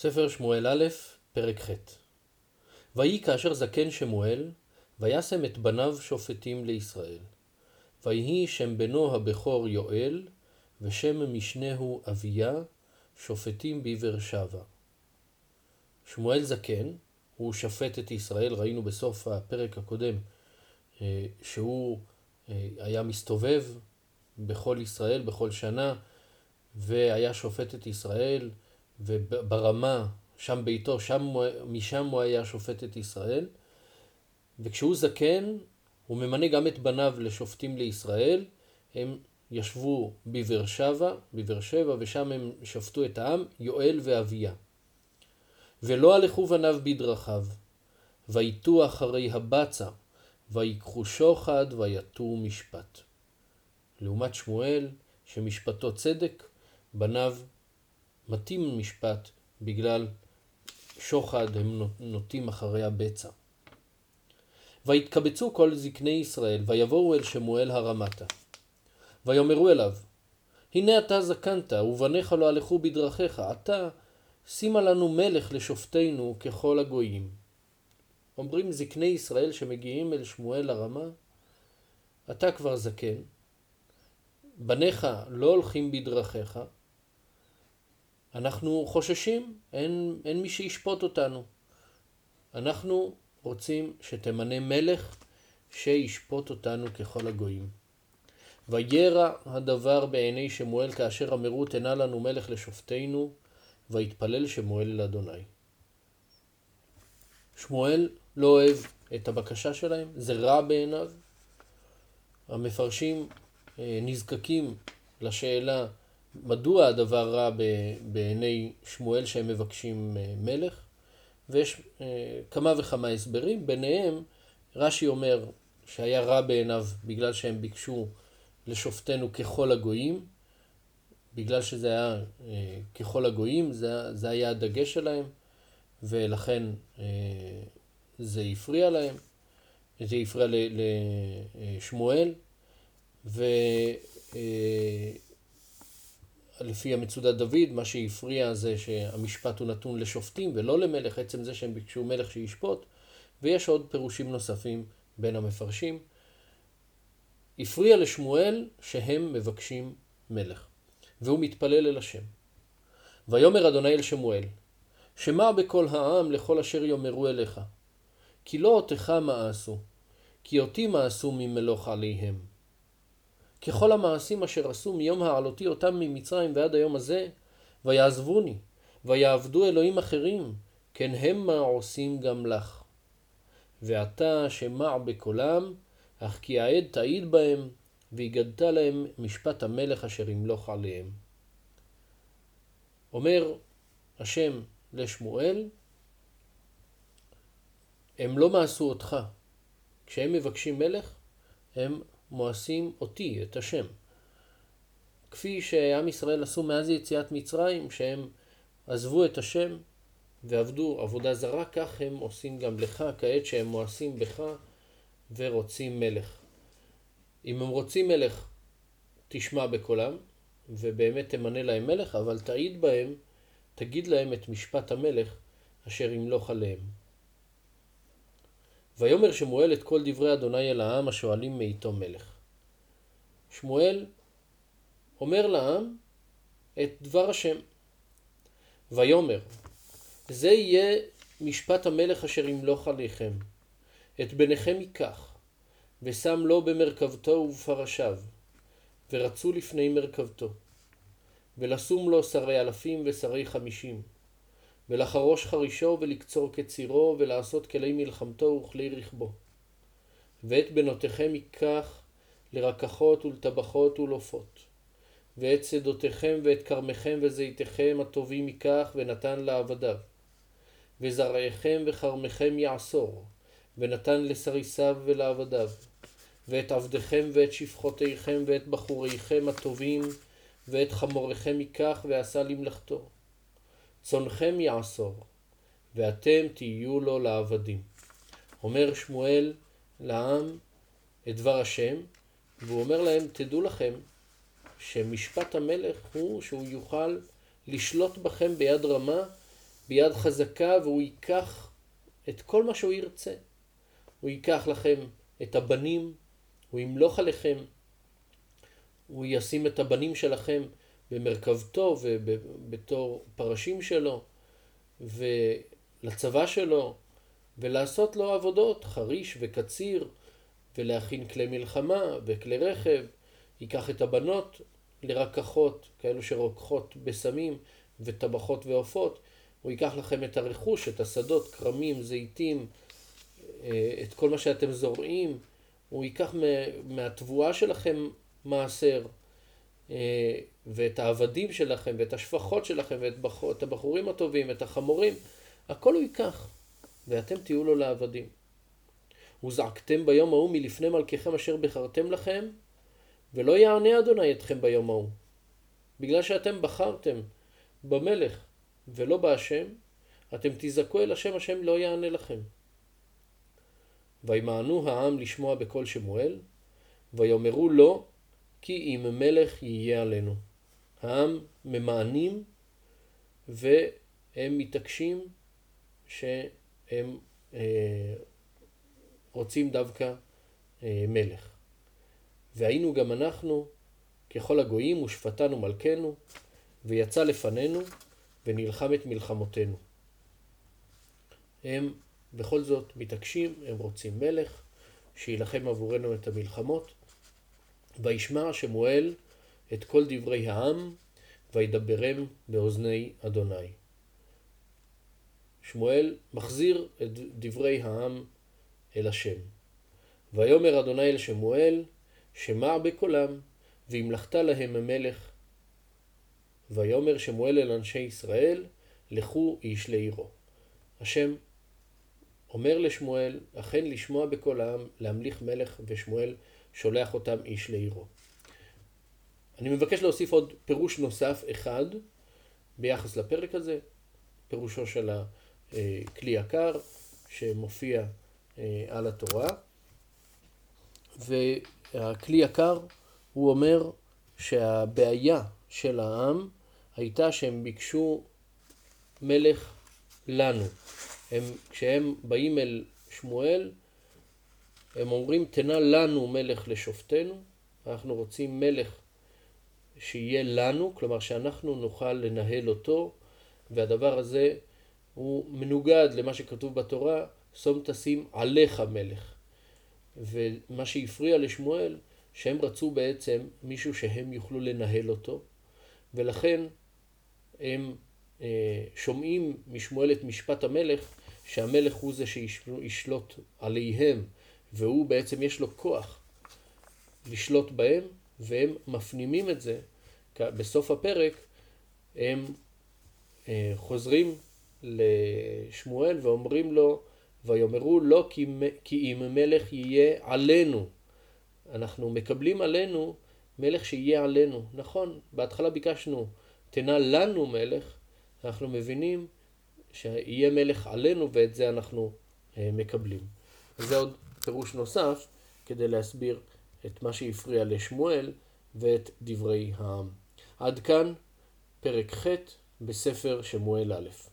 ספר שמואל א', פרק ח' ויהי כאשר זקן שמואל, וישם את בניו שופטים לישראל. ויהי שם בנו הבכור יואל, ושם משנהו אביה, שופטים בבאר שבע. שמואל זקן, הוא שפט את ישראל, ראינו בסוף הפרק הקודם, אה, שהוא אה, היה מסתובב בכל ישראל, בכל שנה, והיה שופט את ישראל, וברמה, שם ביתו, שם, משם הוא היה שופט את ישראל. וכשהוא זקן, הוא ממנה גם את בניו לשופטים לישראל. הם ישבו בבאר שבע, בבאר שבע, ושם הם שפטו את העם, יואל ואביה. ולא הלכו בניו בדרכיו, ויטו אחרי הבצע, ויקחו שוחד, ויטו משפט. לעומת שמואל, שמשפטו צדק, בניו מתאים משפט בגלל שוחד הם נוטים אחרי הבצע. ויתקבצו כל זקני ישראל, ויבואו אל שמואל הרמתה. ויאמרו אליו, הנה אתה זקנת, ובניך לא הלכו בדרכיך, אתה שימה לנו מלך לשופטינו ככל הגויים. אומרים זקני ישראל שמגיעים אל שמואל הרמה, אתה כבר זקן, בניך לא הולכים בדרכיך, אנחנו חוששים, אין, אין מי שישפוט אותנו. אנחנו רוצים שתמנה מלך שישפוט אותנו ככל הגויים. וירע הדבר בעיני שמואל כאשר אמרו תנה לנו מלך לשופטינו, ויתפלל שמואל אל אדוני. שמואל לא אוהב את הבקשה שלהם, זה רע בעיניו. המפרשים אה, נזקקים לשאלה מדוע הדבר רע בעיני שמואל שהם מבקשים אה, מלך, ויש אה, כמה וכמה הסברים, ביניהם רש"י אומר שהיה רע בעיניו בגלל שהם ביקשו לשופטנו ככל הגויים, בגלל שזה היה אה, ככל הגויים, זה, זה היה הדגש שלהם, ולכן זה הפריע להם, זה הפריע לשמואל, ו... לפי המצודת דוד, מה שהפריע זה שהמשפט הוא נתון לשופטים ולא למלך, עצם זה שהם ביקשו מלך שישפוט, ויש עוד פירושים נוספים בין המפרשים. הפריע לשמואל שהם מבקשים מלך, והוא מתפלל אל השם. ויאמר אדוני אל שמואל, שמע בקול העם לכל אשר יאמרו אליך, כי לא אותך מאסו, כי אותי מאסו ממלוך עליהם. ככל המעשים אשר עשו מיום העלותי אותם ממצרים ועד היום הזה, ויעזבוני, ויעבדו אלוהים אחרים, כן המה עושים גם לך. ועתה שמע בקולם, אך כי העד תעיד בהם, והגדת להם משפט המלך אשר ימלוך עליהם. אומר השם לשמואל, הם לא מעשו אותך. כשהם מבקשים מלך, הם מואסים אותי, את השם. כפי שעם ישראל עשו מאז יציאת מצרים, שהם עזבו את השם ועבדו עבודה זרה, כך הם עושים גם לך כעת שהם מואסים בך ורוצים מלך. אם הם רוצים מלך, תשמע בקולם, ובאמת תמנה להם מלך, אבל תעיד בהם, תגיד להם את משפט המלך אשר ימלוך עליהם. ויאמר שמואל את כל דברי אדוני אל העם השואלים מאיתו מלך. שמואל אומר לעם את דבר השם. ויאמר, זה יהיה משפט המלך אשר ימלוך עליכם. את בניכם ייקח, ושם לו במרכבתו ובפרשיו, ורצו לפני מרכבתו. ולשום לו שרי אלפים ושרי חמישים. ולחרוש חרישו ולקצור קצירו ולעשות כלי מלחמתו וכלי רכבו. ואת בנותיכם ייקח לרקחות ולטבחות ולעופות. ואת שדותיכם ואת כרמיכם וזיתיכם הטובים ייקח ונתן לעבדיו. וזרעיכם וכרמיכם יעשור, ונתן לסריסיו ולעבדיו. ואת עבדיכם ואת שפחותיכם ואת בחוריכם הטובים, ואת חמוריכם ייקח ועשה למלאכתו. צונכם יעשור, ואתם תהיו לו לעבדים. אומר שמואל לעם את דבר השם, והוא אומר להם, תדעו לכם שמשפט המלך הוא שהוא יוכל לשלוט בכם ביד רמה ביד חזקה והוא ייקח את כל מה שהוא ירצה. הוא ייקח לכם את הבנים, הוא ימלוך עליכם, הוא ישים את הבנים שלכם במרכבתו ובתור פרשים שלו ולצבא שלו ולעשות לו עבודות, חריש וקציר ולהכין כלי מלחמה וכלי רכב. ייקח את הבנות לרקחות, כאלו שרוקחות בסמים וטבחות ועופות. הוא ייקח לכם את הרכוש, את השדות, כרמים, זיתים, אה, את כל מה שאתם זורעים. הוא ייקח מהתבואה שלכם מעשר, ואת העבדים שלכם, ואת השפחות שלכם, ואת הבחורים הטובים, את החמורים. הכל הוא ייקח, ואתם תהיו לו לעבדים. וזעקתם ביום ההוא מלפני מלככם אשר בחרתם לכם, ולא יענה אדוני אתכם ביום ההוא. בגלל שאתם בחרתם במלך ולא בהשם, אתם תזעקו אל השם, השם לא יענה לכם. וימענו העם לשמוע בקול שמואל, ויאמרו לו, כי אם מלך יהיה עלינו. העם ממענים והם מתעקשים שהם אה, רוצים דווקא אה, מלך. והיינו גם אנחנו ככל הגויים ושפטנו מלכנו, ויצא לפנינו ונלחם את מלחמותינו. הם בכל זאת מתעקשים, הם רוצים מלך, שיילחם עבורנו את המלחמות. וישמע שמואל את כל דברי העם, וידברם באוזני אדוני. שמואל מחזיר את דברי העם אל השם. ויאמר אדוני אל שמואל, שמע בקולם, והמלכת להם המלך. ויאמר שמואל אל אנשי ישראל, לכו איש לעירו. השם אומר לשמואל, אכן לשמוע בקול העם, להמליך מלך, ושמואל שולח אותם איש לעירו. אני מבקש להוסיף עוד פירוש נוסף אחד ביחס לפרק הזה, פירושו של הכלי יקר שמופיע אה, על התורה. והכלי יקר, הוא אומר שהבעיה של העם הייתה שהם ביקשו מלך לנו. הם, כשהם באים אל שמואל, הם אומרים, תנה לנו מלך לשופטנו, אנחנו רוצים מלך שיהיה לנו, כלומר שאנחנו נוכל לנהל אותו, והדבר הזה הוא מנוגד למה שכתוב בתורה, שום תשים עליך מלך. ומה שהפריע לשמואל, שהם רצו בעצם מישהו שהם יוכלו לנהל אותו, ולכן הם שומעים משמואל את משפט המלך, שהמלך הוא זה שישלוט עליהם, והוא בעצם יש לו כוח לשלוט בהם, והם מפנימים את זה. בסוף הפרק הם אה, חוזרים לשמואל ואומרים לו, ויאמרו לא כי, כי אם מלך יהיה עלינו. אנחנו מקבלים עלינו מלך שיהיה עלינו. נכון, בהתחלה ביקשנו תנה לנו מלך, אנחנו מבינים שיהיה מלך עלינו ואת זה אנחנו אה, מקבלים. זה עוד פירוש נוסף כדי להסביר את מה שהפריע לשמואל ואת דברי העם. עד כאן פרק ח' בספר שמואל א'.